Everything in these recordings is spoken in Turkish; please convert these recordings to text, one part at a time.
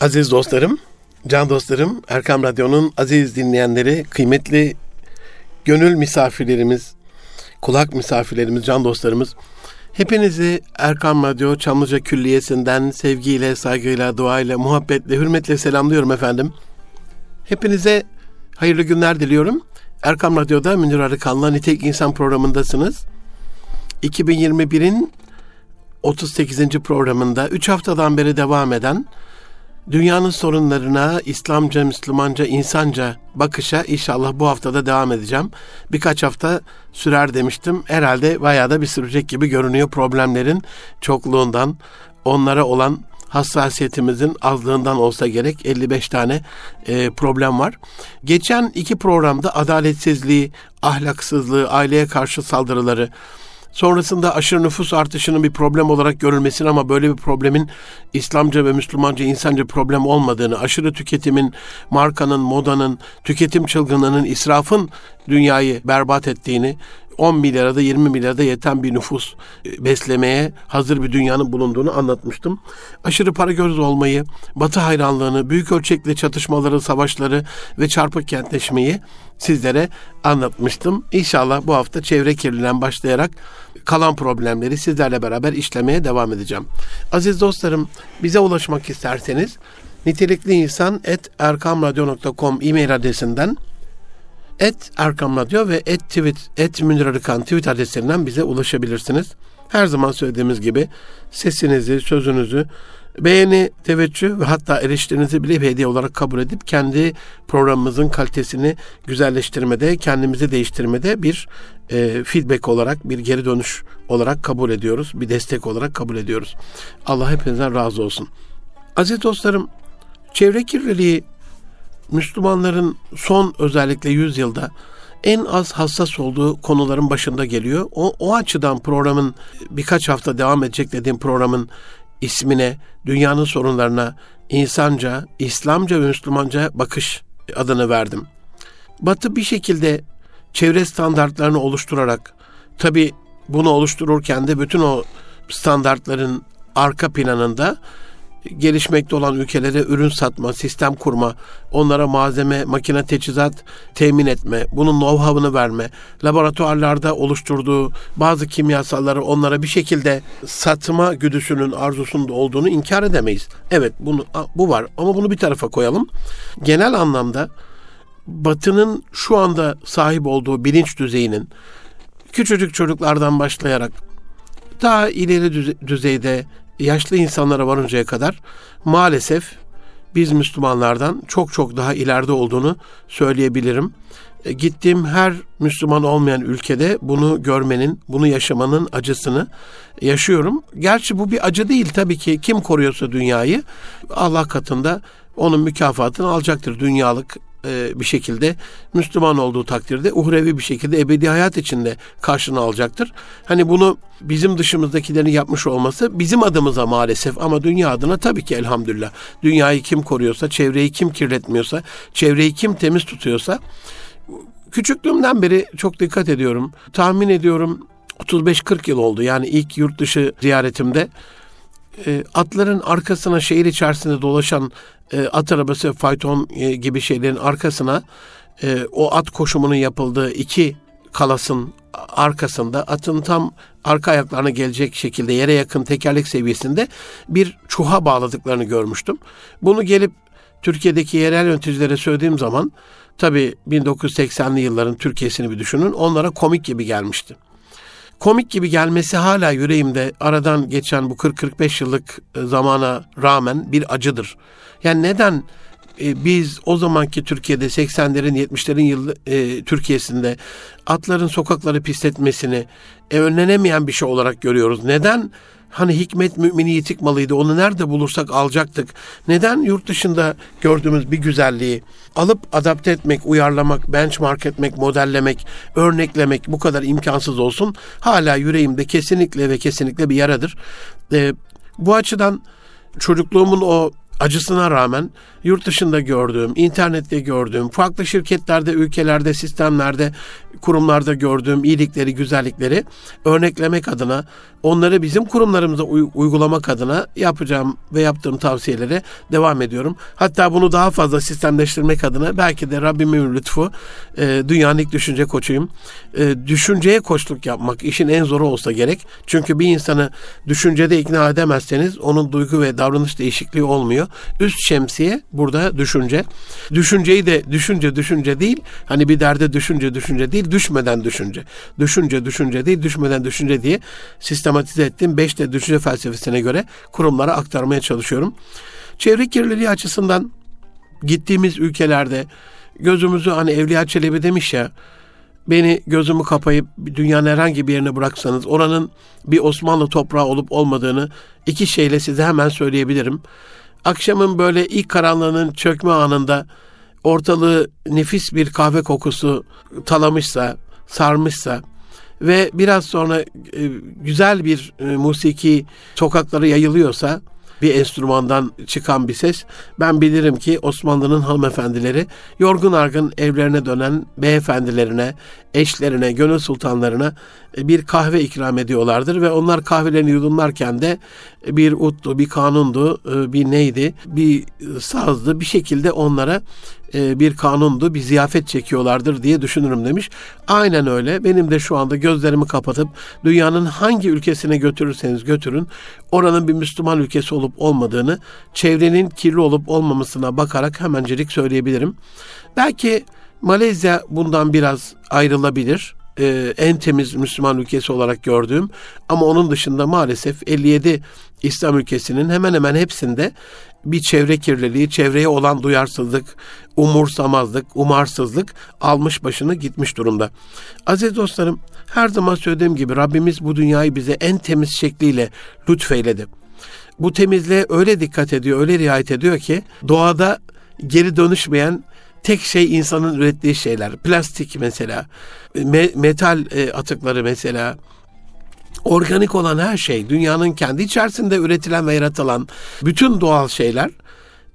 Aziz dostlarım, can dostlarım, Erkam Radyo'nun aziz dinleyenleri, kıymetli gönül misafirlerimiz, kulak misafirlerimiz, can dostlarımız, hepinizi Erkam Radyo Çamlıca Külliyesi'nden sevgiyle, saygıyla, duayla, muhabbetle, hürmetle selamlıyorum efendim. Hepinize hayırlı günler diliyorum. Erkam Radyo'da Münir Arıkan'la Nitek İnsan programındasınız. 2021'in 38. programında 3 haftadan beri devam eden dünyanın sorunlarına İslamca, Müslümanca, insanca bakışa inşallah bu haftada devam edeceğim. Birkaç hafta sürer demiştim. Herhalde bayağı da bir sürecek gibi görünüyor problemlerin çokluğundan, onlara olan hassasiyetimizin azlığından olsa gerek 55 tane e, problem var. Geçen iki programda adaletsizliği, ahlaksızlığı, aileye karşı saldırıları, Sonrasında aşırı nüfus artışının bir problem olarak görülmesini ama böyle bir problemin İslamca ve Müslümanca insanca problem olmadığını, aşırı tüketimin, markanın, modanın, tüketim çılgınlığının, israfın dünyayı berbat ettiğini, 10 milyara da 20 milyara da yeten bir nüfus e, beslemeye hazır bir dünyanın bulunduğunu anlatmıştım. Aşırı para göz olmayı, batı hayranlığını, büyük ölçekli çatışmaları, savaşları ve çarpık kentleşmeyi sizlere anlatmıştım. İnşallah bu hafta çevre kirliliğinden başlayarak kalan problemleri sizlerle beraber işlemeye devam edeceğim. Aziz dostlarım bize ulaşmak isterseniz nitelikli insan et erkamradyo.com e-mail adresinden et Erkam Radyo ve et tweet, et Münir Arıkan tweet adreslerinden bize ulaşabilirsiniz. Her zaman söylediğimiz gibi sesinizi, sözünüzü, beğeni, teveccüh ve hatta eleştirinizi bile hediye olarak kabul edip kendi programımızın kalitesini güzelleştirmede, kendimizi değiştirmede bir e, feedback olarak, bir geri dönüş olarak kabul ediyoruz. Bir destek olarak kabul ediyoruz. Allah hepinizden razı olsun. Aziz dostlarım, çevre kirliliği Müslümanların son özellikle 100 yılda en az hassas olduğu konuların başında geliyor. O, o açıdan programın birkaç hafta devam edecek dediğim programın ismine, dünyanın sorunlarına insanca, İslamca ve Müslümanca bakış adını verdim. Batı bir şekilde çevre standartlarını oluşturarak, tabi bunu oluştururken de bütün o standartların arka planında gelişmekte olan ülkelere ürün satma, sistem kurma, onlara malzeme, makine teçhizat temin etme, bunun know-how'ını verme, laboratuvarlarda oluşturduğu bazı kimyasalları onlara bir şekilde satma güdüsünün arzusunda olduğunu inkar edemeyiz. Evet bunu bu var ama bunu bir tarafa koyalım. Genel anlamda Batı'nın şu anda sahip olduğu bilinç düzeyinin küçücük çocuklardan başlayarak daha ileri düzeyde yaşlı insanlara varıncaya kadar maalesef biz Müslümanlardan çok çok daha ileride olduğunu söyleyebilirim. E, gittiğim her Müslüman olmayan ülkede bunu görmenin, bunu yaşamanın acısını yaşıyorum. Gerçi bu bir acı değil tabii ki. Kim koruyorsa dünyayı Allah katında onun mükafatını alacaktır. Dünyalık e, bir şekilde Müslüman olduğu takdirde uhrevi bir şekilde ebedi hayat içinde karşını alacaktır. Hani bunu bizim dışımızdakilerin yapmış olması bizim adımıza maalesef ama dünya adına tabii ki elhamdülillah. Dünyayı kim koruyorsa, çevreyi kim kirletmiyorsa, çevreyi kim temiz tutuyorsa küçüklüğümden beri çok dikkat ediyorum. Tahmin ediyorum 35-40 yıl oldu. Yani ilk yurt dışı ziyaretimde e, atların arkasına şehir içerisinde dolaşan e, at arabası, fayton e, gibi şeylerin arkasına e, o at koşumunun yapıldığı iki kalasın arkasında atın tam arka ayaklarına gelecek şekilde yere yakın tekerlek seviyesinde bir çuha bağladıklarını görmüştüm. Bunu gelip Türkiye'deki yerel yöneticilere söylediğim zaman tabii 1980'li yılların Türkiye'sini bir düşünün onlara komik gibi gelmişti komik gibi gelmesi hala yüreğimde aradan geçen bu 40-45 yıllık e, zamana rağmen bir acıdır. Yani neden e, biz o zamanki Türkiye'de 80'lerin 70'lerin yıl e, Türkiye'sinde atların sokakları pisletmesini e, önlenemeyen bir şey olarak görüyoruz. Neden Hani hikmet mümini yitik malıydı. Onu nerede bulursak alacaktık. Neden yurt dışında gördüğümüz bir güzelliği alıp adapte etmek, uyarlamak, benchmark etmek, modellemek, örneklemek bu kadar imkansız olsun? Hala yüreğimde kesinlikle ve kesinlikle bir yaradır. Ee, bu açıdan çocukluğumun o acısına rağmen yurt dışında gördüğüm, internette gördüğüm, farklı şirketlerde, ülkelerde, sistemlerde, kurumlarda gördüğüm iyilikleri, güzellikleri örneklemek adına, onları bizim kurumlarımıza uygulamak adına yapacağım ve yaptığım tavsiyelere devam ediyorum. Hatta bunu daha fazla sistemleştirmek adına belki de Rabbimin lütfu, e, dünyanın ilk düşünce koçuyum. E, düşünceye koçluk yapmak işin en zoru olsa gerek. Çünkü bir insanı düşüncede ikna edemezseniz onun duygu ve davranış değişikliği olmuyor. Üst şemsiye burada düşünce. Düşünceyi de düşünce düşünce değil. Hani bir derde düşünce düşünce değil. Düşmeden düşünce. Düşünce düşünce değil. Düşmeden düşünce diye sistematize ettiğim beş de düşünce felsefesine göre kurumlara aktarmaya çalışıyorum. Çevre kirliliği açısından gittiğimiz ülkelerde gözümüzü hani Evliya Çelebi demiş ya beni gözümü kapayıp dünyanın herhangi bir yerine bıraksanız oranın bir Osmanlı toprağı olup olmadığını iki şeyle size hemen söyleyebilirim. Akşamın böyle ilk karanlığının çökme anında ortalığı nefis bir kahve kokusu talamışsa, sarmışsa ve biraz sonra e, güzel bir e, musiki sokaklara yayılıyorsa bir enstrümandan çıkan bir ses. Ben bilirim ki Osmanlı'nın hanımefendileri yorgun argın evlerine dönen beyefendilerine, eşlerine, gönül sultanlarına e, bir kahve ikram ediyorlardır ve onlar kahvelerini yudumlarken de bir uttu, bir kanundu, e, bir neydi, bir sazdı bir şekilde onlara e, bir kanundu, bir ziyafet çekiyorlardır diye düşünürüm demiş. Aynen öyle. Benim de şu anda gözlerimi kapatıp dünyanın hangi ülkesine götürürseniz götürün, oranın bir Müslüman ülkesi olup olmadığını, çevrenin kirli olup olmamasına bakarak hemencilik söyleyebilirim. Belki Malezya bundan biraz ayrılabilir. Ee, en temiz Müslüman ülkesi olarak gördüğüm ama onun dışında maalesef 57 İslam ülkesinin hemen hemen hepsinde bir çevre kirliliği, çevreye olan duyarsızlık, umursamazlık, umarsızlık almış başını gitmiş durumda. Aziz dostlarım, her zaman söylediğim gibi Rabbimiz bu dünyayı bize en temiz şekliyle lütfeyledi. Bu temizliğe öyle dikkat ediyor, öyle riayet ediyor ki doğada geri dönüşmeyen tek şey insanın ürettiği şeyler. Plastik mesela, me- metal e, atıkları mesela, organik olan her şey, dünyanın kendi içerisinde üretilen ve yaratılan bütün doğal şeyler.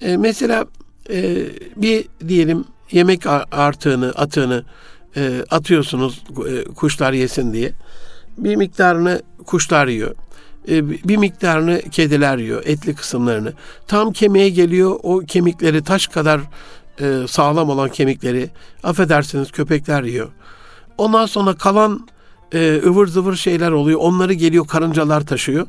E, mesela e, bir diyelim yemek artığını, atığını e, atıyorsunuz e, kuşlar yesin diye. Bir miktarını kuşlar yiyor. E, bir miktarını kediler yiyor, etli kısımlarını. Tam kemiğe geliyor, o kemikleri taş kadar e, sağlam olan kemikleri affedersiniz köpekler yiyor. Ondan sonra kalan e, ıvır zıvır şeyler oluyor. Onları geliyor karıncalar taşıyor.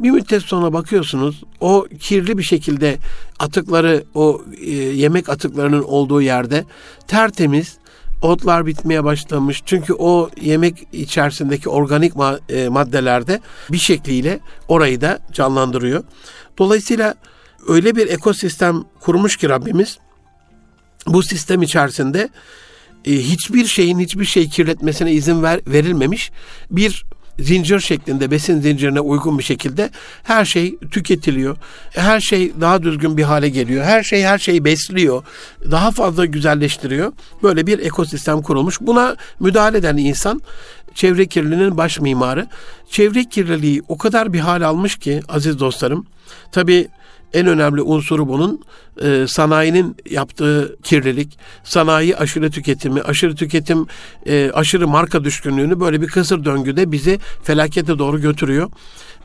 Bir müddet sonra bakıyorsunuz o kirli bir şekilde atıkları o e, yemek atıklarının olduğu yerde tertemiz otlar bitmeye başlamış. Çünkü o yemek içerisindeki organik e, maddelerde bir şekliyle orayı da canlandırıyor. Dolayısıyla öyle bir ekosistem kurmuş ki Rabbimiz bu sistem içerisinde e, hiçbir şeyin hiçbir şey kirletmesine izin ver, verilmemiş bir zincir şeklinde besin zincirine uygun bir şekilde her şey tüketiliyor. Her şey daha düzgün bir hale geliyor. Her şey her şeyi besliyor. Daha fazla güzelleştiriyor. Böyle bir ekosistem kurulmuş. Buna müdahale eden insan çevre kirliliğinin baş mimarı. Çevre kirliliği o kadar bir hal almış ki aziz dostlarım. Tabii en önemli unsuru bunun e, sanayinin yaptığı kirlilik, sanayi aşırı tüketimi, aşırı tüketim, e, aşırı marka düşkünlüğünü böyle bir kısır döngüde bizi felakete doğru götürüyor.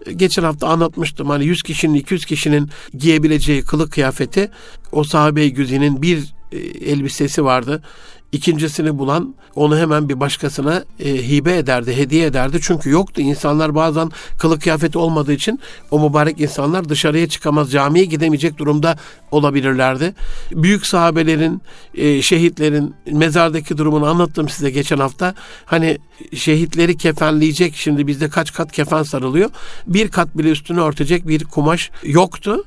E, geçen hafta anlatmıştım hani 100 kişinin 200 kişinin giyebileceği kılık kıyafeti o sahabe-i güzinin bir e, elbisesi vardı ikincisini bulan onu hemen bir başkasına e, hibe ederdi, hediye ederdi. Çünkü yoktu. İnsanlar bazen kılık kıyafeti olmadığı için o mübarek insanlar dışarıya çıkamaz, camiye gidemeyecek durumda olabilirlerdi. Büyük sahabelerin, e, şehitlerin mezardaki durumunu anlattım size geçen hafta. Hani şehitleri kefenleyecek şimdi bizde kaç kat kefen sarılıyor. Bir kat bile üstünü örtecek bir kumaş yoktu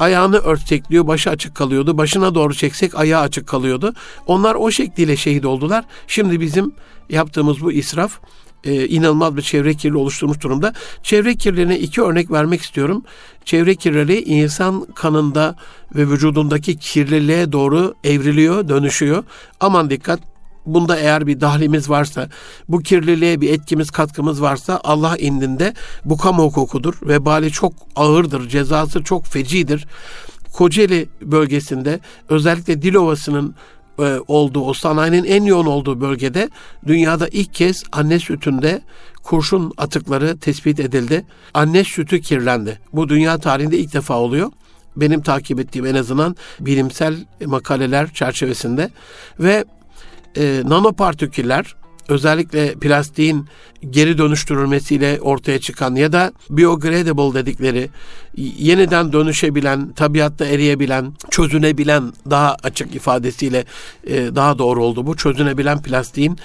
ayağını örtekliyor, başı açık kalıyordu. Başına doğru çeksek ayağı açık kalıyordu. Onlar o şekliyle şehit oldular. Şimdi bizim yaptığımız bu israf e, inanılmaz bir çevre kirliliği oluşturmuş durumda. Çevre kirliliğine iki örnek vermek istiyorum. Çevre kirliliği insan kanında ve vücudundaki kirliliğe doğru evriliyor, dönüşüyor. Aman dikkat Bunda eğer bir dahlimiz varsa, bu kirliliğe bir etkimiz, katkımız varsa Allah indinde bu kamu hukukudur. Vebali çok ağırdır, cezası çok fecidir. Kocaeli bölgesinde özellikle Dilovası'nın e, olduğu, o sanayinin en yoğun olduğu bölgede dünyada ilk kez anne sütünde kurşun atıkları tespit edildi. Anne sütü kirlendi. Bu dünya tarihinde ilk defa oluyor. Benim takip ettiğim en azından bilimsel makaleler çerçevesinde ve e, nanopartiküller özellikle plastiğin geri dönüştürülmesiyle ortaya çıkan ya da biodegradable dedikleri yeniden dönüşebilen, tabiatta eriyebilen, çözünebilen daha açık ifadesiyle e, daha doğru oldu bu. Çözünebilen plastiğin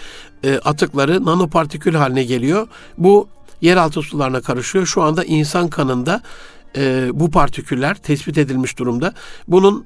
e, atıkları nanopartikül haline geliyor. Bu yeraltı sularına karışıyor. Şu anda insan kanında e, bu partiküller tespit edilmiş durumda. Bunun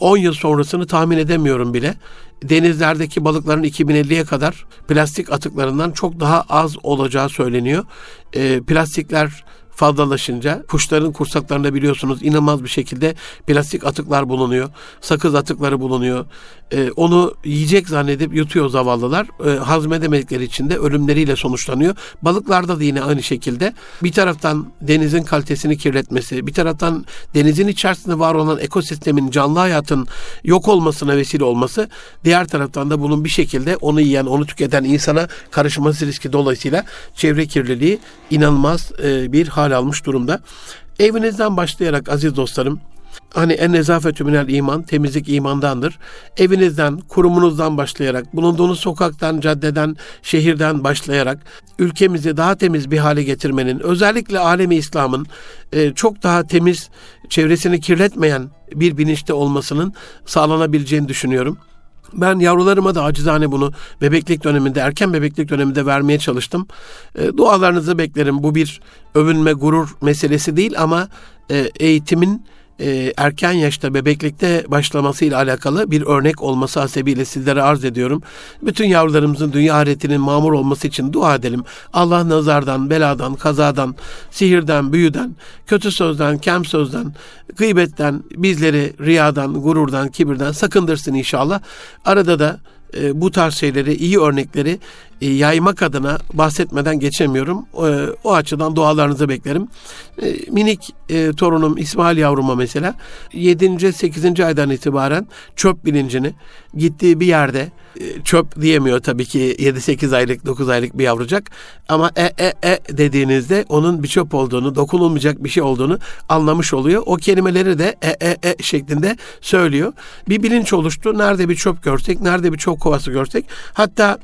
10 yıl sonrasını tahmin edemiyorum bile denizlerdeki balıkların 2050'ye kadar plastik atıklarından çok daha az olacağı söyleniyor. E, plastikler fazlalaşınca kuşların kursaklarında biliyorsunuz inanılmaz bir şekilde plastik atıklar bulunuyor. Sakız atıkları bulunuyor. E, onu yiyecek zannedip yutuyor zavallılar. E, hazmedemedikleri için de ölümleriyle sonuçlanıyor. Balıklarda da yine aynı şekilde bir taraftan denizin kalitesini kirletmesi, bir taraftan denizin içerisinde var olan ekosistemin, canlı hayatın yok olmasına vesile olması, diğer taraftan da bunun bir şekilde onu yiyen, onu tüketen insana karışması riski dolayısıyla çevre kirliliği inanılmaz e, bir hal almış durumda. Evinizden başlayarak aziz dostlarım, Hani en nezafetü minel iman, temizlik imandandır. Evinizden, kurumunuzdan başlayarak, bulunduğunuz sokaktan, caddeden, şehirden başlayarak ülkemizi daha temiz bir hale getirmenin, özellikle alemi İslam'ın e, çok daha temiz, çevresini kirletmeyen bir bilinçte olmasının sağlanabileceğini düşünüyorum. Ben yavrularıma da acizane bunu bebeklik döneminde, erken bebeklik döneminde vermeye çalıştım. E, dualarınızı beklerim. Bu bir övünme, gurur meselesi değil ama e, eğitimin e, erken yaşta bebeklikte başlaması ile alakalı bir örnek olması hasebiyle sizlere arz ediyorum. Bütün yavrularımızın dünya ahiretinin mamur olması için dua edelim. Allah nazardan, beladan, kazadan, sihirden, büyüden, kötü sözden, kem sözden, gıybetten, bizleri riyadan, gururdan, kibirden sakındırsın inşallah. Arada da e, bu tarz şeyleri, iyi örnekleri e, yaymak adına bahsetmeden geçemiyorum. E, o açıdan dualarınızı beklerim. E, minik e, torunum İsmail yavruma mesela 7. 8. aydan itibaren çöp bilincini gittiği bir yerde çöp diyemiyor tabii ki 7-8 aylık 9 aylık bir yavrucak ama e e e dediğinizde onun bir çöp olduğunu dokunulmayacak bir şey olduğunu anlamış oluyor. O kelimeleri de e e e şeklinde söylüyor. Bir bilinç oluştu. Nerede bir çöp görsek, nerede bir çöp kovası görsek hatta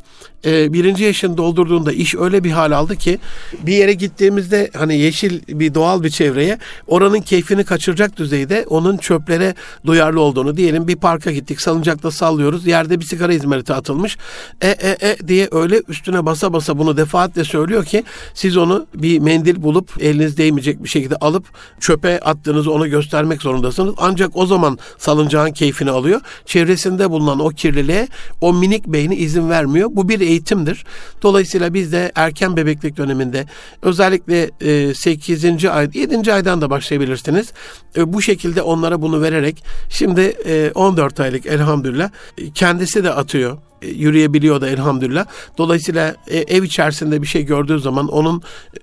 e, birinci yaşını doldurduğunda iş öyle bir hal aldı ki bir yere gittiğimizde hani yeşil bir doğal bir çevreye oranın keyfini kaçıracak düzeyde onun çöplere duyarlı olduğunu diyelim bir parka gittik salıncakta sallıyoruz yerde bir sigara izmariti atılmış e e e diye öyle üstüne basa basa bunu defaatle söylüyor ki siz onu bir mendil bulup eliniz değmeyecek bir şekilde alıp çöpe attığınızı ona göstermek zorundasınız. Ancak o zaman salıncağın keyfini alıyor. Çevresinde bulunan o kirliliğe o minik beyni izin vermiyor. Bu bir eğitimdir. Dolayısıyla biz de erken bebeklik döneminde özellikle 8. E, ay, 7. aydan da başlayabilirsiniz. E, bu şekilde onlara bunu vererek şimdi 14 e, aylık elhamdülillah kendisi de atıyor yürüyebiliyor da elhamdülillah. Dolayısıyla ev içerisinde bir şey gördüğü zaman onun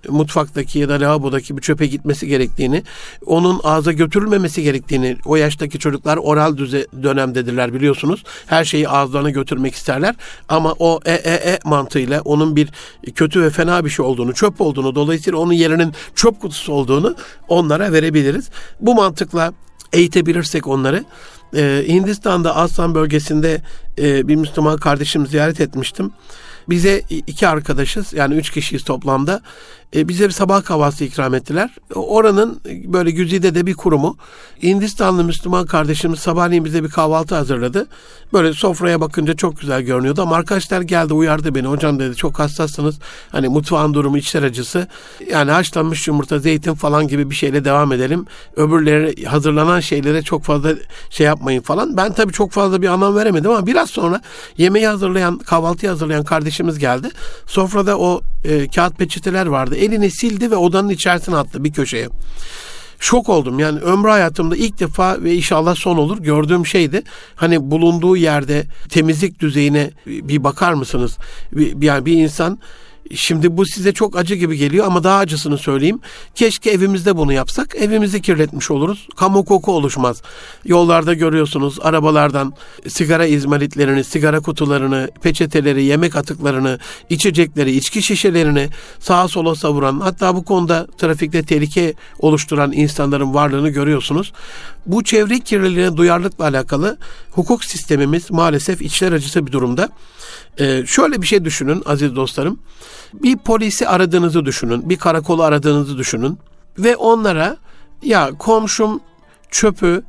mutfaktaki ya da lavabodaki bir çöpe gitmesi gerektiğini, onun ağza götürülmemesi gerektiğini, o yaştaki çocuklar oral düze dönemdedirler biliyorsunuz. Her şeyi ağızlarına götürmek isterler. Ama o e e e mantığıyla onun bir kötü ve fena bir şey olduğunu, çöp olduğunu, dolayısıyla onun yerinin çöp kutusu olduğunu onlara verebiliriz. Bu mantıkla eğitebilirsek onları ee, Hindistan'da Aslan bölgesinde e, bir Müslüman kardeşim ziyaret etmiştim. Bize iki arkadaşız yani üç kişiyiz toplamda. E, bize bir sabah kahvaltısı ikram ettiler. Oranın böyle güzide de bir kurumu. Hindistanlı Müslüman kardeşimiz sabahleyin bize bir kahvaltı hazırladı. Böyle sofraya bakınca çok güzel görünüyordu ama arkadaşlar geldi uyardı beni. Hocam dedi çok hassassınız. Hani mutfağın durumu içler acısı. Yani haşlanmış yumurta, zeytin falan gibi bir şeyle devam edelim. Öbürleri hazırlanan şeylere çok fazla şey yapmayın falan. Ben tabii çok fazla bir anlam veremedim ama biraz sonra yemeği hazırlayan, kahvaltıyı hazırlayan kardeşimiz geldi. Sofrada o e, kağıt peçeteler vardı. Elini sildi ve odanın içerisine attı bir köşeye. Şok oldum yani ömrü hayatımda ilk defa ve inşallah son olur gördüğüm şeydi. Hani bulunduğu yerde temizlik düzeyine bir bakar mısınız? Bir, yani bir insan Şimdi bu size çok acı gibi geliyor ama daha acısını söyleyeyim. Keşke evimizde bunu yapsak. Evimizi kirletmiş oluruz. Kamu koku oluşmaz. Yollarda görüyorsunuz arabalardan sigara izmaritlerini, sigara kutularını, peçeteleri, yemek atıklarını, içecekleri, içki şişelerini sağa sola savuran hatta bu konuda trafikte tehlike oluşturan insanların varlığını görüyorsunuz. Bu çevre kirliliğine duyarlılıkla alakalı hukuk sistemimiz maalesef içler acısı bir durumda. Ee, şöyle bir şey düşünün aziz dostlarım. Bir polisi aradığınızı düşünün, bir karakolu aradığınızı düşünün ve onlara ya komşum çöpü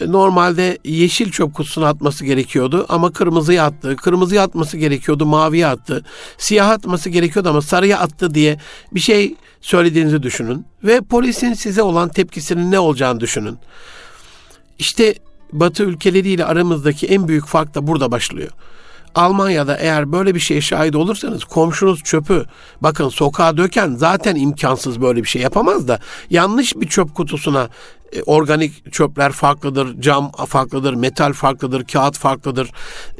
e, normalde yeşil çöp kutusuna atması gerekiyordu ama kırmızıya attı. Kırmızıya atması gerekiyordu, maviye attı. Siyah atması gerekiyordu ama sarıya attı diye bir şey söylediğinizi düşünün ve polisin size olan tepkisinin ne olacağını düşünün. İşte Batı ülkeleriyle aramızdaki en büyük fark da burada başlıyor. Almanya'da eğer böyle bir şeye şahit olursanız komşunuz çöpü bakın sokağa döken zaten imkansız böyle bir şey yapamaz da yanlış bir çöp kutusuna organik çöpler farklıdır, cam farklıdır, metal farklıdır, kağıt farklıdır.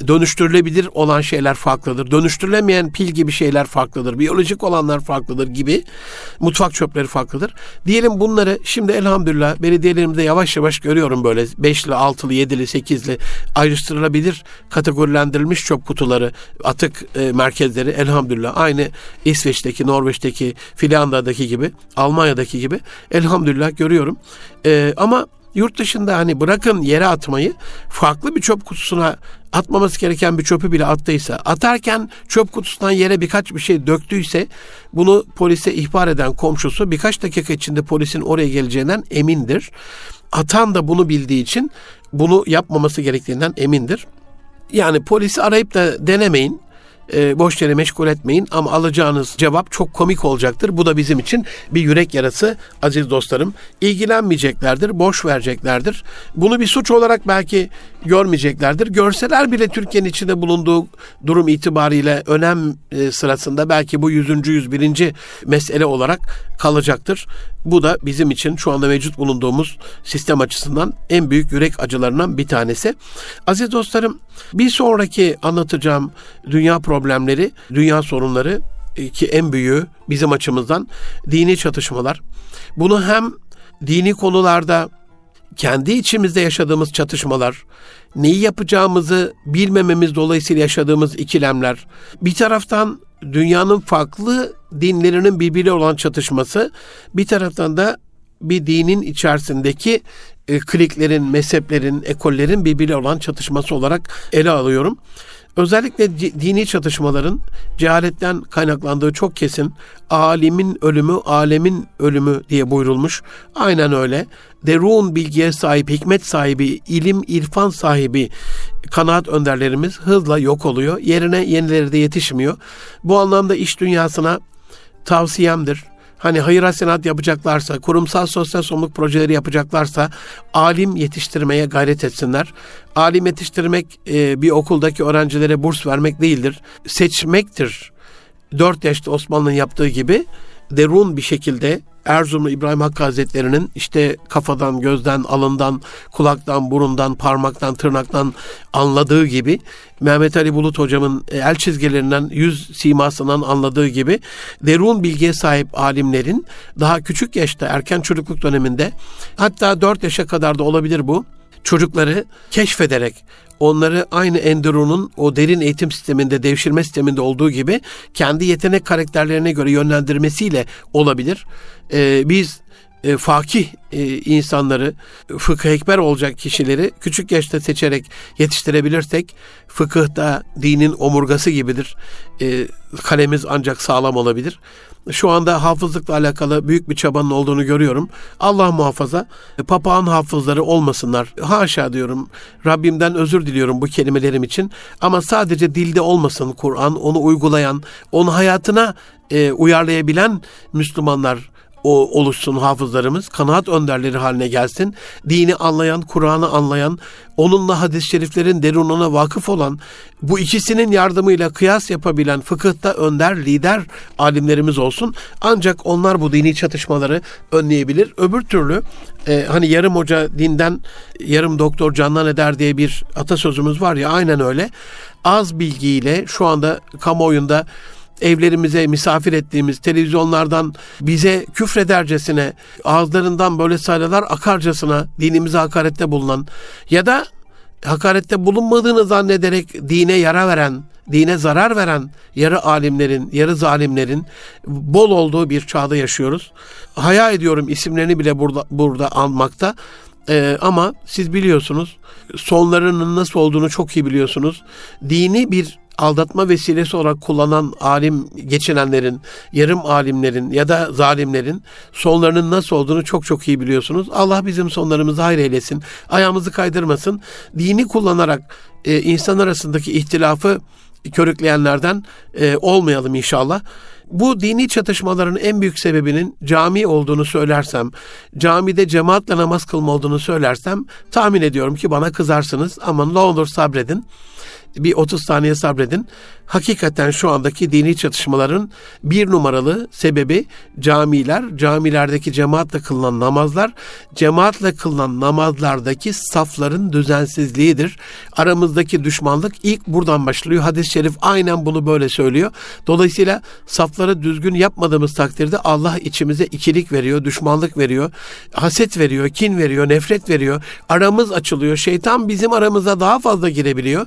Dönüştürülebilir olan şeyler farklıdır. Dönüştürülemeyen pil gibi şeyler farklıdır. Biyolojik olanlar farklıdır gibi. Mutfak çöpleri farklıdır. Diyelim bunları şimdi elhamdülillah belediyelerimizde yavaş yavaş görüyorum böyle 5'li, 6'lı, 7'li, 8'li ayrıştırılabilir kategorilendirilmiş çöp kutuları, atık e, merkezleri elhamdülillah aynı İsveç'teki, Norveç'teki, Finlandiya'daki gibi, Almanya'daki gibi elhamdülillah görüyorum. Ee, ama yurt dışında hani bırakın yere atmayı farklı bir çöp kutusuna atmaması gereken bir çöpü bile attıysa atarken çöp kutusundan yere birkaç bir şey döktüyse bunu polise ihbar eden komşusu birkaç dakika içinde polisin oraya geleceğinden emindir. Atan da bunu bildiği için bunu yapmaması gerektiğinden emindir. Yani polisi arayıp da denemeyin e, boş yere meşgul etmeyin ama alacağınız cevap çok komik olacaktır. Bu da bizim için bir yürek yarası aziz dostlarım. İlgilenmeyeceklerdir, boş vereceklerdir. Bunu bir suç olarak belki görmeyeceklerdir. Görseler bile Türkiye'nin içinde bulunduğu durum itibariyle önem e, sırasında belki bu 100. 101. mesele olarak kalacaktır. Bu da bizim için şu anda mevcut bulunduğumuz sistem açısından en büyük yürek acılarından bir tanesi. Aziz dostlarım bir sonraki anlatacağım dünya problemleri, dünya sorunları e, ki en büyüğü bizim açımızdan dini çatışmalar. Bunu hem dini konularda kendi içimizde yaşadığımız çatışmalar, neyi yapacağımızı bilmememiz dolayısıyla yaşadığımız ikilemler, bir taraftan dünyanın farklı dinlerinin birbiriyle olan çatışması, bir taraftan da bir dinin içerisindeki e, kliklerin, mezheplerin, ekollerin birbiriyle olan çatışması olarak ele alıyorum. Özellikle dini çatışmaların cehaletten kaynaklandığı çok kesin. Alimin ölümü, alemin ölümü diye buyurulmuş. Aynen öyle. Derun bilgiye sahip, hikmet sahibi, ilim, irfan sahibi kanaat önderlerimiz hızla yok oluyor. Yerine yenileri de yetişmiyor. Bu anlamda iş dünyasına tavsiyemdir hani hayır hasenat yapacaklarsa, kurumsal sosyal sorumluluk projeleri yapacaklarsa alim yetiştirmeye gayret etsinler. Alim yetiştirmek e, bir okuldaki öğrencilere burs vermek değildir. Seçmektir. Dört yaşta Osmanlı'nın yaptığı gibi derun bir şekilde Erzurumlu İbrahim Hakkı Hazretleri'nin işte kafadan, gözden, alından, kulaktan, burundan, parmaktan, tırnaktan anladığı gibi Mehmet Ali Bulut hocamın e, el çizgilerinden, yüz simasından anladığı gibi derun bilgiye sahip alimlerin daha küçük yaşta, erken çocukluk döneminde hatta 4 yaşa kadar da olabilir bu çocukları keşfederek onları aynı Enduro'nun o derin eğitim sisteminde, devşirme sisteminde olduğu gibi kendi yetenek karakterlerine göre yönlendirmesiyle olabilir. Ee, biz e, fakih e, insanları, fıkıh ekber olacak kişileri küçük yaşta seçerek yetiştirebilirsek fıkıhta dinin omurgası gibidir. E, kalemiz ancak sağlam olabilir. Şu anda hafızlıkla alakalı büyük bir çabanın olduğunu görüyorum. Allah muhafaza papağan hafızları olmasınlar. Haşa diyorum. Rabbimden özür diliyorum bu kelimelerim için. Ama sadece dilde olmasın Kur'an. Onu uygulayan, onu hayatına e, uyarlayabilen Müslümanlar o oluşsun hafızlarımız, kanaat önderleri haline gelsin. Dini anlayan, Kur'an'ı anlayan, onunla hadis-i şeriflerin derununa vakıf olan, bu ikisinin yardımıyla kıyas yapabilen fıkıhta önder, lider alimlerimiz olsun. Ancak onlar bu dini çatışmaları önleyebilir. Öbür türlü e, hani yarım hoca dinden yarım doktor candan eder diye bir atasözümüz var ya aynen öyle. Az bilgiyle şu anda kamuoyunda evlerimize misafir ettiğimiz televizyonlardan bize küfredercesine ağızlarından böyle sayılar akarcasına dinimize hakarette bulunan ya da hakarette bulunmadığını zannederek dine yara veren, dine zarar veren yarı alimlerin, yarı zalimlerin bol olduğu bir çağda yaşıyoruz. Haya ediyorum isimlerini bile burada burada almakta. Ee, ama siz biliyorsunuz sonlarının nasıl olduğunu çok iyi biliyorsunuz. Dini bir aldatma vesilesi olarak kullanan alim geçinenlerin, yarım alimlerin ya da zalimlerin sonlarının nasıl olduğunu çok çok iyi biliyorsunuz. Allah bizim sonlarımızı hayır eylesin. Ayağımızı kaydırmasın. Dini kullanarak e, insan arasındaki ihtilafı körükleyenlerden e, olmayalım inşallah. Bu dini çatışmaların en büyük sebebinin cami olduğunu söylersem, camide cemaatle namaz kılma olduğunu söylersem tahmin ediyorum ki bana kızarsınız ama ne olur sabredin bir 30 saniye sabredin. Hakikaten şu andaki dini çatışmaların bir numaralı sebebi camiler, camilerdeki cemaatle kılınan namazlar, cemaatle kılınan namazlardaki safların düzensizliğidir. Aramızdaki düşmanlık ilk buradan başlıyor. Hadis-i şerif aynen bunu böyle söylüyor. Dolayısıyla safları düzgün yapmadığımız takdirde Allah içimize ikilik veriyor, düşmanlık veriyor, haset veriyor, kin veriyor, nefret veriyor. Aramız açılıyor. Şeytan bizim aramıza daha fazla girebiliyor.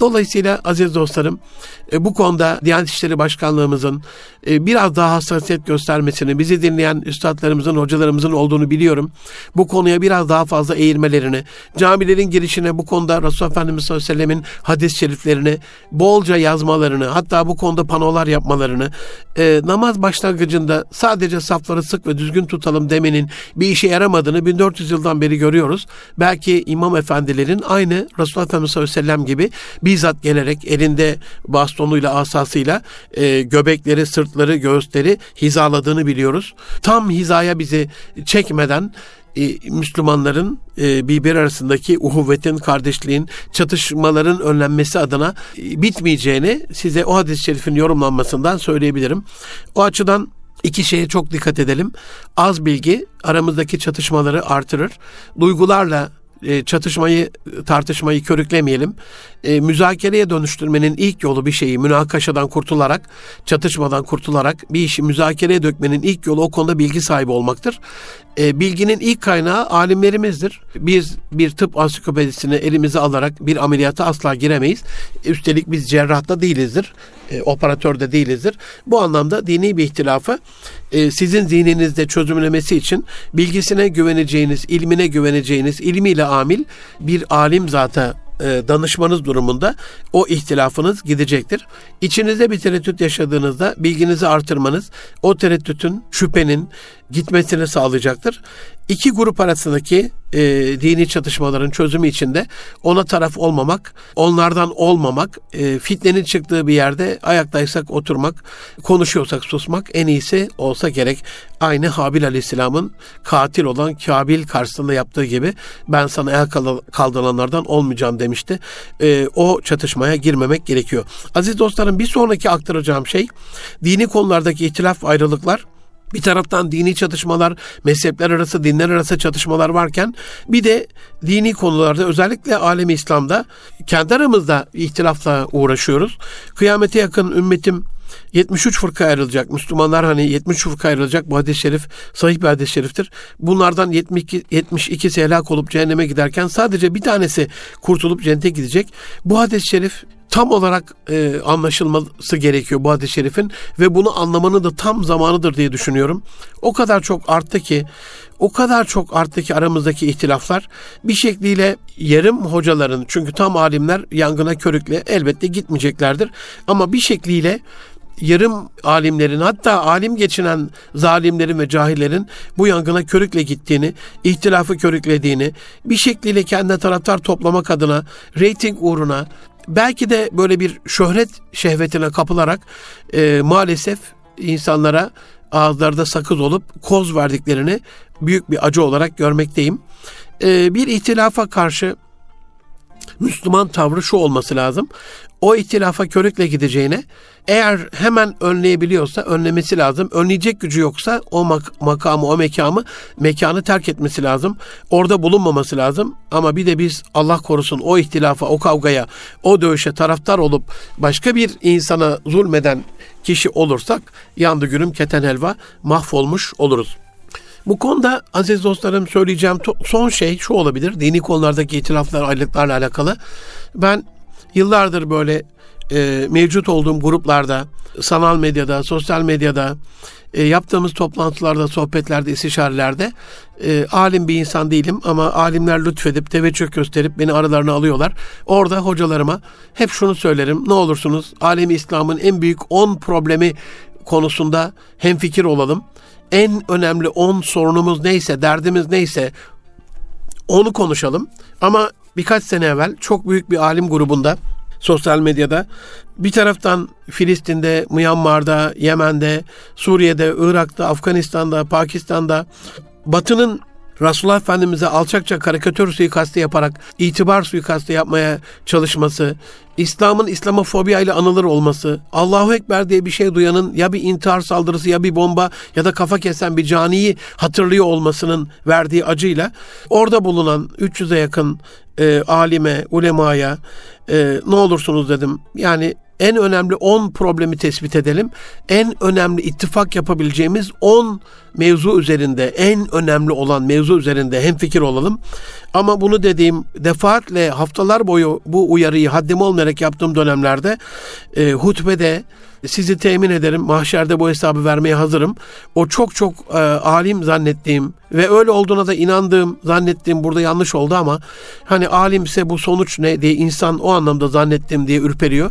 Dolayısıyla aziz dostlarım e, bu konuda Diyanet İşleri Başkanlığımızın e, biraz daha hassasiyet göstermesini, bizi dinleyen üstadlarımızın, hocalarımızın olduğunu biliyorum. Bu konuya biraz daha fazla eğilmelerini, camilerin girişine bu konuda Resulullah Efendimiz sallallahu aleyhi ve sellemin hadis-i şeriflerini bolca yazmalarını, hatta bu konuda panolar yapmalarını, e, namaz başlangıcında sadece safları sık ve düzgün tutalım demenin bir işe yaramadığını 1400 yıldan beri görüyoruz. Belki imam efendilerin aynı Resulullah Efendimiz sallallahu aleyhi ve sellem gibi bizzat gelerek elinde bastonuyla asasıyla e, göbekleri, sırtları, göğüsleri hizaladığını biliyoruz. Tam hizaya bizi çekmeden e, Müslümanların e, birbiri arasındaki uhuvvetin, kardeşliğin, çatışmaların önlenmesi adına e, bitmeyeceğini size o hadis-i şerifin yorumlanmasından söyleyebilirim. O açıdan İki şeye çok dikkat edelim. Az bilgi aramızdaki çatışmaları artırır. Duygularla e, çatışmayı, tartışmayı körüklemeyelim. E, müzakereye dönüştürmenin ilk yolu bir şeyi münakaşadan kurtularak, çatışmadan kurtularak bir işi müzakereye dökmenin ilk yolu o konuda bilgi sahibi olmaktır. E, bilginin ilk kaynağı alimlerimizdir. Biz bir tıp ansiklopedisini elimize alarak bir ameliyata asla giremeyiz. Üstelik biz cerrahta değilizdir. E, operatör de değilizdir. Bu anlamda dini bir ihtilafı e, sizin zihninizde çözümlemesi için bilgisine güveneceğiniz, ilmine güveneceğiniz, ilmiyle amil bir alim zata e, danışmanız durumunda o ihtilafınız gidecektir. İçinizde bir tereddüt yaşadığınızda bilginizi artırmanız o tereddütün, şüphenin gitmesini sağlayacaktır. İki grup arasındaki e, dini çatışmaların çözümü içinde ona taraf olmamak, onlardan olmamak, e, fitnenin çıktığı bir yerde ayaktaysak oturmak, konuşuyorsak susmak en iyisi olsa gerek. Aynı Habil Aleyhisselam'ın katil olan Kabil karşısında yaptığı gibi ben sana el kaldıranlardan olmayacağım demişti. E, o çatışmaya girmemek gerekiyor. Aziz dostlarım bir sonraki aktaracağım şey dini konulardaki ihtilaf ayrılıklar bir taraftan dini çatışmalar, mezhepler arası, dinler arası çatışmalar varken bir de dini konularda özellikle alemi İslam'da kendi aramızda ihtilafla uğraşıyoruz. Kıyamete yakın ümmetim 73 fırka ayrılacak. Müslümanlar hani 73 fırka ayrılacak. Bu hadis-i şerif sahih bir hadis-i şeriftir. Bunlardan 72 72 helak olup cehenneme giderken sadece bir tanesi kurtulup cennete gidecek. Bu hadis-i şerif tam olarak e, anlaşılması gerekiyor bu hadis-i şerifin ve bunu anlamanın da tam zamanıdır diye düşünüyorum. O kadar çok arttı ki o kadar çok arttı ki aramızdaki ihtilaflar bir şekliyle yarım hocaların çünkü tam alimler yangına körükle elbette gitmeyeceklerdir ama bir şekliyle yarım alimlerin hatta alim geçinen zalimlerin ve cahillerin bu yangına körükle gittiğini, ihtilafı körüklediğini, bir şekliyle kendi taraftar toplamak adına, reyting uğruna, belki de böyle bir şöhret şehvetine kapılarak e, maalesef insanlara ağızlarda sakız olup koz verdiklerini büyük bir acı olarak görmekteyim. E, bir ihtilafa karşı Müslüman tavrı şu olması lazım. O ihtilafa körükle gideceğine eğer hemen önleyebiliyorsa önlemesi lazım. Önleyecek gücü yoksa o mak- makamı, o mekamı, mekanı terk etmesi lazım. Orada bulunmaması lazım. Ama bir de biz Allah korusun o ihtilafa, o kavgaya, o dövüşe taraftar olup başka bir insana zulmeden kişi olursak yandı gürüm keten helva mahvolmuş oluruz. Bu konuda aziz dostlarım söyleyeceğim son şey şu olabilir. Dini konulardaki itilaflar, ayrılıklarla alakalı. Ben yıllardır böyle e, mevcut olduğum gruplarda, sanal medyada, sosyal medyada, e, yaptığımız toplantılarda, sohbetlerde, istişarelerde e, alim bir insan değilim ama alimler lütfedip, teveccüh gösterip beni aralarına alıyorlar. Orada hocalarıma hep şunu söylerim. Ne olursunuz alemi İslam'ın en büyük 10 problemi konusunda hemfikir olalım. En önemli 10 sorunumuz neyse, derdimiz neyse onu konuşalım. Ama birkaç sene evvel çok büyük bir alim grubunda sosyal medyada. Bir taraftan Filistin'de, Myanmar'da, Yemen'de, Suriye'de, Irak'ta, Afganistan'da, Pakistan'da Batı'nın Resulullah Efendimiz'e alçakça karikatür suikastı yaparak itibar suikastı yapmaya çalışması, İslam'ın İslamofobiya ile anılır olması, Allahu Ekber diye bir şey duyanın ya bir intihar saldırısı ya bir bomba ya da kafa kesen bir caniyi hatırlıyor olmasının verdiği acıyla orada bulunan 300'e yakın e, alime, ulemaya e, ne olursunuz dedim. Yani en önemli 10 problemi tespit edelim. En önemli ittifak yapabileceğimiz 10 mevzu üzerinde, en önemli olan mevzu üzerinde hem fikir olalım. Ama bunu dediğim defaatle haftalar boyu bu uyarıyı haddim olmayarak yaptığım dönemlerde e, hutbede sizi temin ederim. Mahşerde bu hesabı vermeye hazırım. O çok çok e, alim zannettiğim ve öyle olduğuna da inandığım, zannettiğim burada yanlış oldu ama hani alimse bu sonuç ne diye insan o anlamda zannettim diye ürperiyor.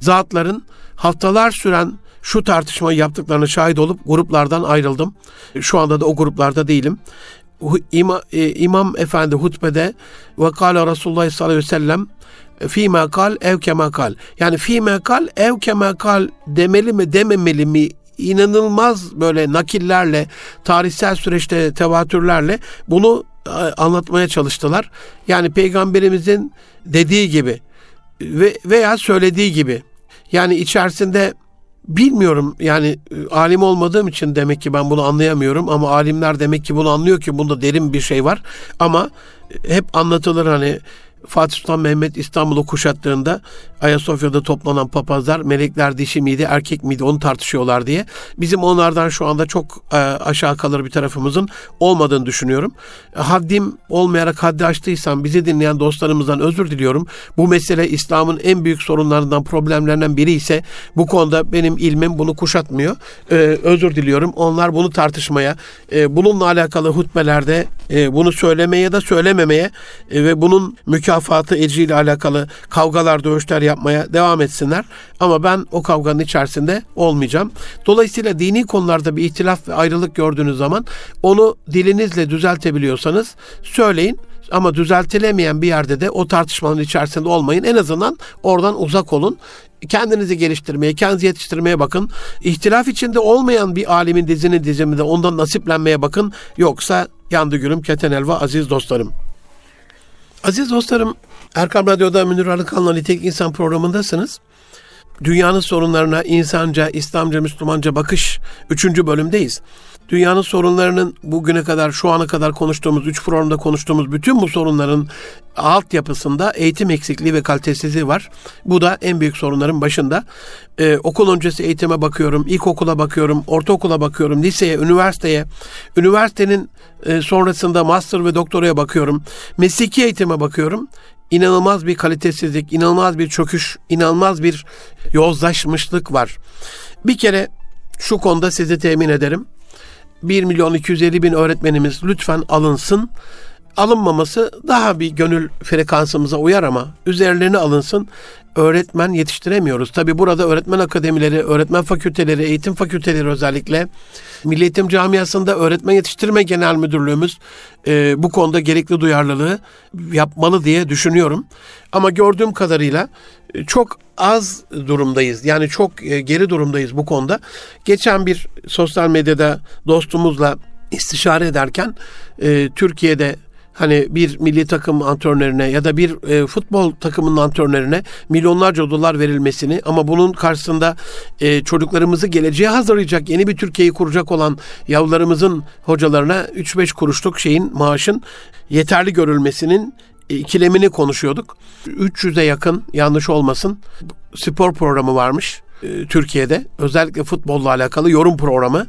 Zatların haftalar süren şu tartışmayı yaptıklarını şahit olup gruplardan ayrıldım. Şu anda da o gruplarda değilim. İma, e, İmam Efendi hutbede ve kâle Resulullah sallallahu aleyhi ve sellem fi kal ev kal. Yani fi kal ev kal demeli mi dememeli mi inanılmaz böyle nakillerle, tarihsel süreçte tevatürlerle bunu e, anlatmaya çalıştılar. Yani peygamberimizin dediği gibi ve veya söylediği gibi. Yani içerisinde bilmiyorum yani e, alim olmadığım için demek ki ben bunu anlayamıyorum ama alimler demek ki bunu anlıyor ki bunda derin bir şey var ama hep anlatılır hani Fatih Sultan Mehmet İstanbul'u kuşattığında Ayasofya'da toplanan papazlar melekler dişi miydi erkek miydi onu tartışıyorlar diye. Bizim onlardan şu anda çok e, aşağı kalır bir tarafımızın olmadığını düşünüyorum. Haddim olmayarak haddi açtıysam bizi dinleyen dostlarımızdan özür diliyorum. Bu mesele İslam'ın en büyük sorunlarından problemlerinden biri ise bu konuda benim ilmim bunu kuşatmıyor. E, özür diliyorum. Onlar bunu tartışmaya, e, bununla alakalı hutbelerde e, bunu söylemeye ya da söylememeye e, ve bunun mükafatı ecriyle alakalı kavgalar, dövüşler yapmaya devam etsinler. Ama ben o kavganın içerisinde olmayacağım. Dolayısıyla dini konularda bir ihtilaf ve ayrılık gördüğünüz zaman onu dilinizle düzeltebiliyorsanız söyleyin. Ama düzeltilemeyen bir yerde de o tartışmanın içerisinde olmayın. En azından oradan uzak olun. Kendinizi geliştirmeye, kendinizi yetiştirmeye bakın. İhtilaf içinde olmayan bir alimin dizini diziminde ondan nasiplenmeye bakın. Yoksa yandı gülüm keten elva aziz dostlarım. Aziz dostlarım, Erkam Radyo'da Münir Arıkan'la Nitek İnsan programındasınız. Dünyanın sorunlarına insanca, İslamca, Müslümanca bakış 3. bölümdeyiz. Dünyanın sorunlarının bugüne kadar, şu ana kadar konuştuğumuz, üç programda konuştuğumuz bütün bu sorunların altyapısında eğitim eksikliği ve kalitesizliği var. Bu da en büyük sorunların başında. Ee, okul öncesi eğitime bakıyorum, ilkokula bakıyorum, ortaokula bakıyorum, liseye, üniversiteye, üniversitenin e, sonrasında master ve doktoraya bakıyorum, mesleki eğitime bakıyorum inanılmaz bir kalitesizlik, inanılmaz bir çöküş, inanılmaz bir yozlaşmışlık var. Bir kere şu konuda sizi temin ederim. 1 milyon 250 bin öğretmenimiz lütfen alınsın. Alınmaması daha bir gönül frekansımıza uyar ama üzerlerine alınsın. Öğretmen yetiştiremiyoruz. Tabi burada öğretmen akademileri, öğretmen fakülteleri, eğitim fakülteleri özellikle Milli Eğitim Camiası'nda öğretmen yetiştirme genel müdürlüğümüz e, bu konuda gerekli duyarlılığı yapmalı diye düşünüyorum. Ama gördüğüm kadarıyla e, çok az durumdayız. Yani çok e, geri durumdayız bu konuda. Geçen bir sosyal medyada dostumuzla istişare ederken e, Türkiye'de Hani bir milli takım antrenörüne ya da bir e, futbol takımının antrenörüne milyonlarca dolar verilmesini ama bunun karşısında e, çocuklarımızı geleceğe hazırlayacak yeni bir Türkiye'yi kuracak olan yavrularımızın hocalarına 3-5 kuruşluk şeyin maaşın yeterli görülmesinin ikilemini konuşuyorduk. 300'e yakın yanlış olmasın spor programı varmış. E, Türkiye'de özellikle futbolla alakalı yorum programı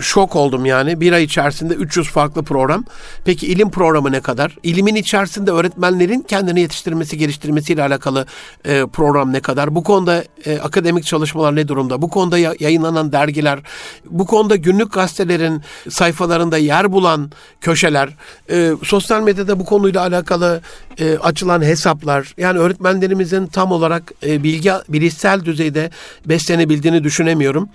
şok oldum yani. Bir ay içerisinde 300 farklı program. Peki ilim programı ne kadar? İlimin içerisinde öğretmenlerin kendini yetiştirmesi, geliştirmesiyle alakalı e, program ne kadar? Bu konuda e, akademik çalışmalar ne durumda? Bu konuda ya, yayınlanan dergiler, bu konuda günlük gazetelerin sayfalarında yer bulan köşeler, e, sosyal medyada bu konuyla alakalı e, açılan hesaplar, yani öğretmenlerimizin tam olarak e, bilgi bilişsel düzeyde beslenebildiğini düşünemiyorum.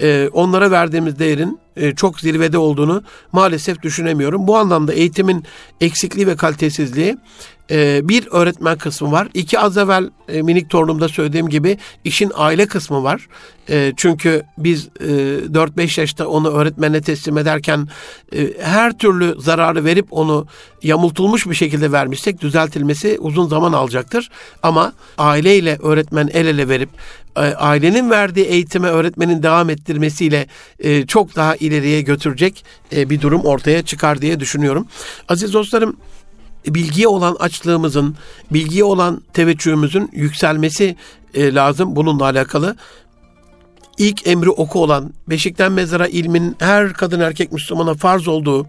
E, onlara verdiğimiz değerin çok zirvede olduğunu maalesef düşünemiyorum. Bu anlamda eğitimin eksikliği ve kalitesizliği e, bir öğretmen kısmı var. İki az evvel e, minik torunumda söylediğim gibi işin aile kısmı var. çünkü biz 4-5 yaşta onu öğretmenine teslim ederken her türlü zararı verip onu yamultulmuş bir şekilde vermişsek düzeltilmesi uzun zaman alacaktır. Ama aileyle öğretmen el ele verip ailenin verdiği eğitime öğretmenin devam ettirmesiyle çok daha ileriye götürecek e, bir durum ortaya çıkar diye düşünüyorum. Aziz dostlarım bilgiye olan açlığımızın, bilgiye olan teveccühümüzün yükselmesi e, lazım bununla alakalı. İlk emri oku olan, beşikten mezara ilmin her kadın erkek Müslümana farz olduğu,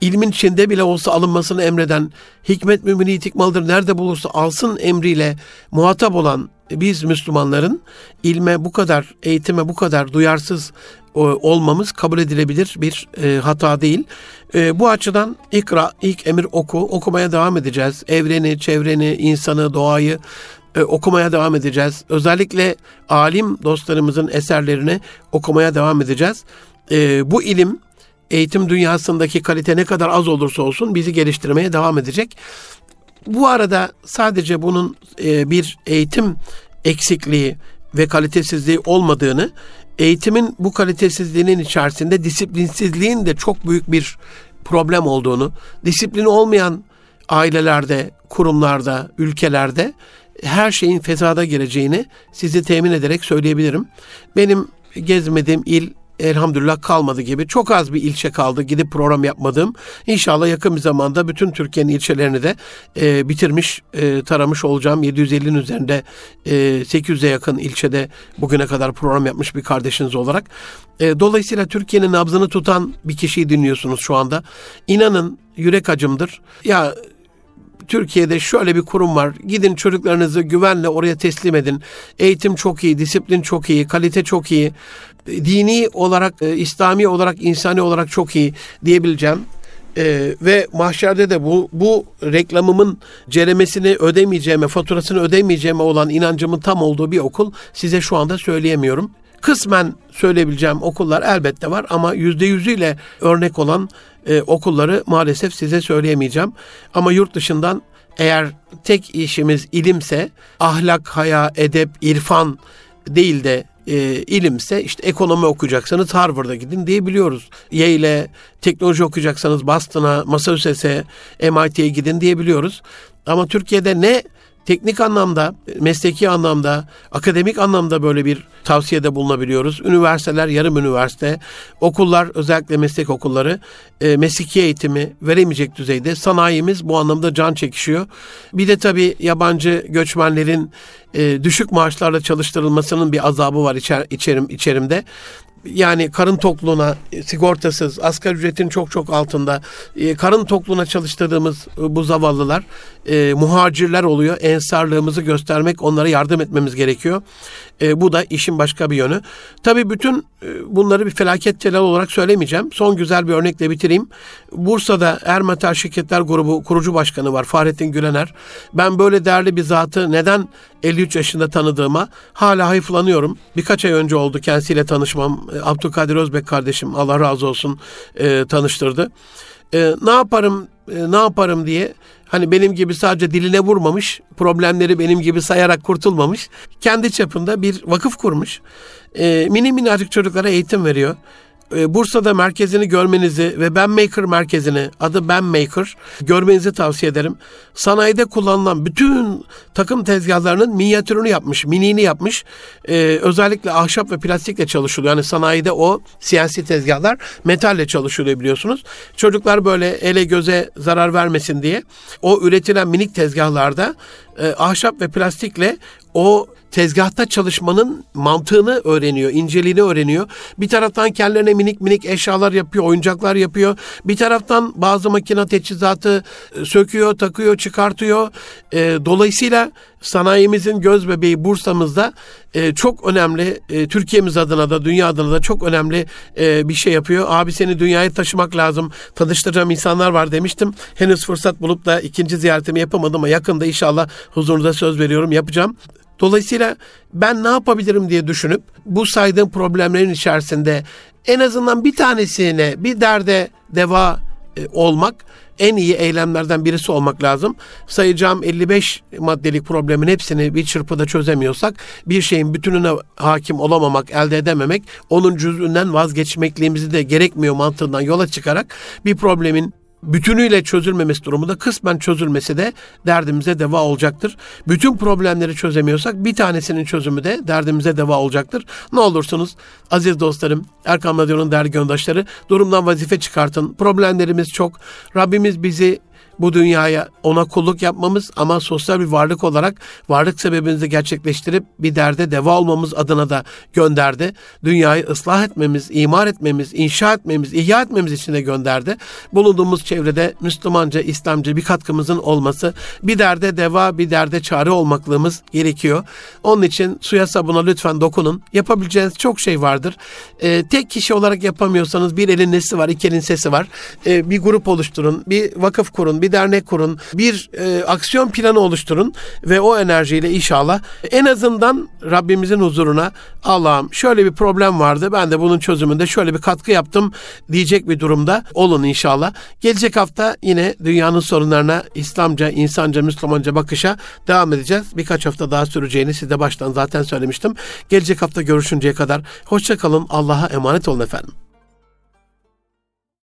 ilmin içinde bile olsa alınmasını emreden, hikmet mümini itikmalıdır nerede bulursa alsın emriyle muhatap olan biz Müslümanların ilme bu kadar, eğitime bu kadar duyarsız olmamız kabul edilebilir bir e, hata değil. E, bu açıdan ikra, ilk emir oku, okumaya devam edeceğiz. Evreni, çevreni, insanı, doğayı e, okumaya devam edeceğiz. Özellikle alim dostlarımızın eserlerini okumaya devam edeceğiz. E, bu ilim eğitim dünyasındaki kalite ne kadar az olursa olsun bizi geliştirmeye devam edecek. Bu arada sadece bunun e, bir eğitim eksikliği ve kalitesizliği olmadığını, eğitimin bu kalitesizliğinin içerisinde disiplinsizliğin de çok büyük bir problem olduğunu, disiplin olmayan ailelerde, kurumlarda, ülkelerde her şeyin fesada gireceğini sizi temin ederek söyleyebilirim. Benim gezmediğim il elhamdülillah kalmadı gibi. Çok az bir ilçe kaldı gidip program yapmadığım. İnşallah yakın bir zamanda bütün Türkiye'nin ilçelerini de e, bitirmiş, e, taramış olacağım. 750'nin üzerinde e, 800'e yakın ilçede bugüne kadar program yapmış bir kardeşiniz olarak. E, dolayısıyla Türkiye'nin nabzını tutan bir kişiyi dinliyorsunuz şu anda. İnanın yürek acımdır. Ya Türkiye'de şöyle bir kurum var. Gidin çocuklarınızı güvenle oraya teslim edin. Eğitim çok iyi, disiplin çok iyi, kalite çok iyi. Dini olarak, e, İslami olarak, insani olarak çok iyi diyebileceğim. Ee, ve mahşerde de bu bu reklamımın ceremesini ödemeyeceğime, faturasını ödemeyeceğime olan inancımın tam olduğu bir okul size şu anda söyleyemiyorum. Kısmen söyleyebileceğim okullar elbette var ama yüzde yüzüyle örnek olan e, okulları maalesef size söyleyemeyeceğim. Ama yurt dışından eğer tek işimiz ilimse ahlak, haya, edep, irfan değil de e, ilimse işte ekonomi okuyacaksanız Harvard'a gidin diyebiliyoruz. Yale, teknoloji okuyacaksanız Boston'a, Massachusetts'e, MIT'ye gidin diyebiliyoruz. Ama Türkiye'de ne teknik anlamda, mesleki anlamda, akademik anlamda böyle bir tavsiyede bulunabiliyoruz. Üniversiteler, yarım üniversite, okullar, özellikle meslek okulları e, mesleki eğitimi veremeyecek düzeyde. Sanayimiz bu anlamda can çekişiyor. Bir de tabii yabancı göçmenlerin e, düşük maaşlarla çalıştırılmasının bir azabı var içer, içerim, içerimde yani karın tokluğuna e, sigortasız, asgari ücretin çok çok altında e, karın tokluğuna çalıştırdığımız e, bu zavallılar e, muhacirler oluyor. Ensarlığımızı göstermek, onlara yardım etmemiz gerekiyor. E, bu da işin başka bir yönü. Tabii bütün e, bunları bir felaket telal olarak söylemeyeceğim. Son güzel bir örnekle bitireyim. Bursa'da Ermetal Şirketler Grubu kurucu başkanı var Fahrettin Gülener. Ben böyle değerli bir zatı neden 53 yaşında tanıdığıma hala hayıflanıyorum. Birkaç ay önce oldu kendisiyle tanışmam. E, Abdülkadir Özbek kardeşim Allah razı olsun e, tanıştırdı. E, ne yaparım e, ne yaparım diye hani benim gibi sadece diline vurmamış, problemleri benim gibi sayarak kurtulmamış. Kendi çapında bir vakıf kurmuş. E, mini minnacık çocuklara eğitim veriyor. E, Bursa'da merkezini görmenizi ve Ben Maker merkezini adı Ben Maker görmenizi tavsiye ederim. Sanayide kullanılan bütün takım tezgahlarının minyatürünü yapmış, miniğini yapmış. Ee, özellikle ahşap ve plastikle çalışılıyor. Yani sanayide o CNC tezgahlar metalle çalışılıyor biliyorsunuz. Çocuklar böyle ele göze zarar vermesin diye o üretilen minik tezgahlarda e, ahşap ve plastikle o tezgahta çalışmanın mantığını öğreniyor, inceliğini öğreniyor. Bir taraftan kendilerine minik minik eşyalar yapıyor, oyuncaklar yapıyor. Bir taraftan bazı makine teçhizatı e, söküyor, takıyor, çıkartıyor. E, dolayısıyla sanayimizin göz bebeği Bursa'mızda e, çok önemli, e, Türkiye'miz adına da dünya adına da çok önemli e, bir şey yapıyor. Abi seni dünyaya taşımak lazım, tanıştıracağım insanlar var demiştim. Henüz fırsat bulup da ikinci ziyaretimi yapamadım ama yakında inşallah huzurunuza söz veriyorum yapacağım. Dolayısıyla ben ne yapabilirim diye düşünüp bu saydığım problemlerin içerisinde en azından bir tanesine bir derde deva e, olmak en iyi eylemlerden birisi olmak lazım. Sayacağım 55 maddelik problemin hepsini bir çırpıda çözemiyorsak bir şeyin bütününe hakim olamamak, elde edememek, onun cüzünden vazgeçmekliğimizi de gerekmiyor mantığından yola çıkarak bir problemin bütünüyle çözülmemesi durumunda kısmen çözülmesi de derdimize deva olacaktır. Bütün problemleri çözemiyorsak bir tanesinin çözümü de derdimize deva olacaktır. Ne olursunuz aziz dostlarım, Erkam Radyo'nun değerli göndaşları durumdan vazife çıkartın. Problemlerimiz çok. Rabbimiz bizi bu dünyaya ona kulluk yapmamız ama sosyal bir varlık olarak varlık sebebimizi gerçekleştirip bir derde deva olmamız adına da gönderdi. Dünyayı ıslah etmemiz, imar etmemiz, inşa etmemiz, ihya etmemiz için de gönderdi. Bulunduğumuz çevrede Müslümanca, İslamca bir katkımızın olması, bir derde deva, bir derde çare olmaklığımız gerekiyor. Onun için suya sabuna lütfen dokunun. Yapabileceğiniz çok şey vardır. Ee, tek kişi olarak yapamıyorsanız bir elin nesi var, iki elin sesi var. Ee, bir grup oluşturun, bir vakıf kurun, bir dernek kurun, bir e, aksiyon planı oluşturun ve o enerjiyle inşallah en azından Rabbimizin huzuruna Allah'ım şöyle bir problem vardı ben de bunun çözümünde şöyle bir katkı yaptım diyecek bir durumda olun inşallah. Gelecek hafta yine dünyanın sorunlarına İslamca, insanca, Müslümanca bakışa devam edeceğiz. Birkaç hafta daha süreceğini size baştan zaten söylemiştim. Gelecek hafta görüşünceye kadar hoşça kalın. Allah'a emanet olun efendim.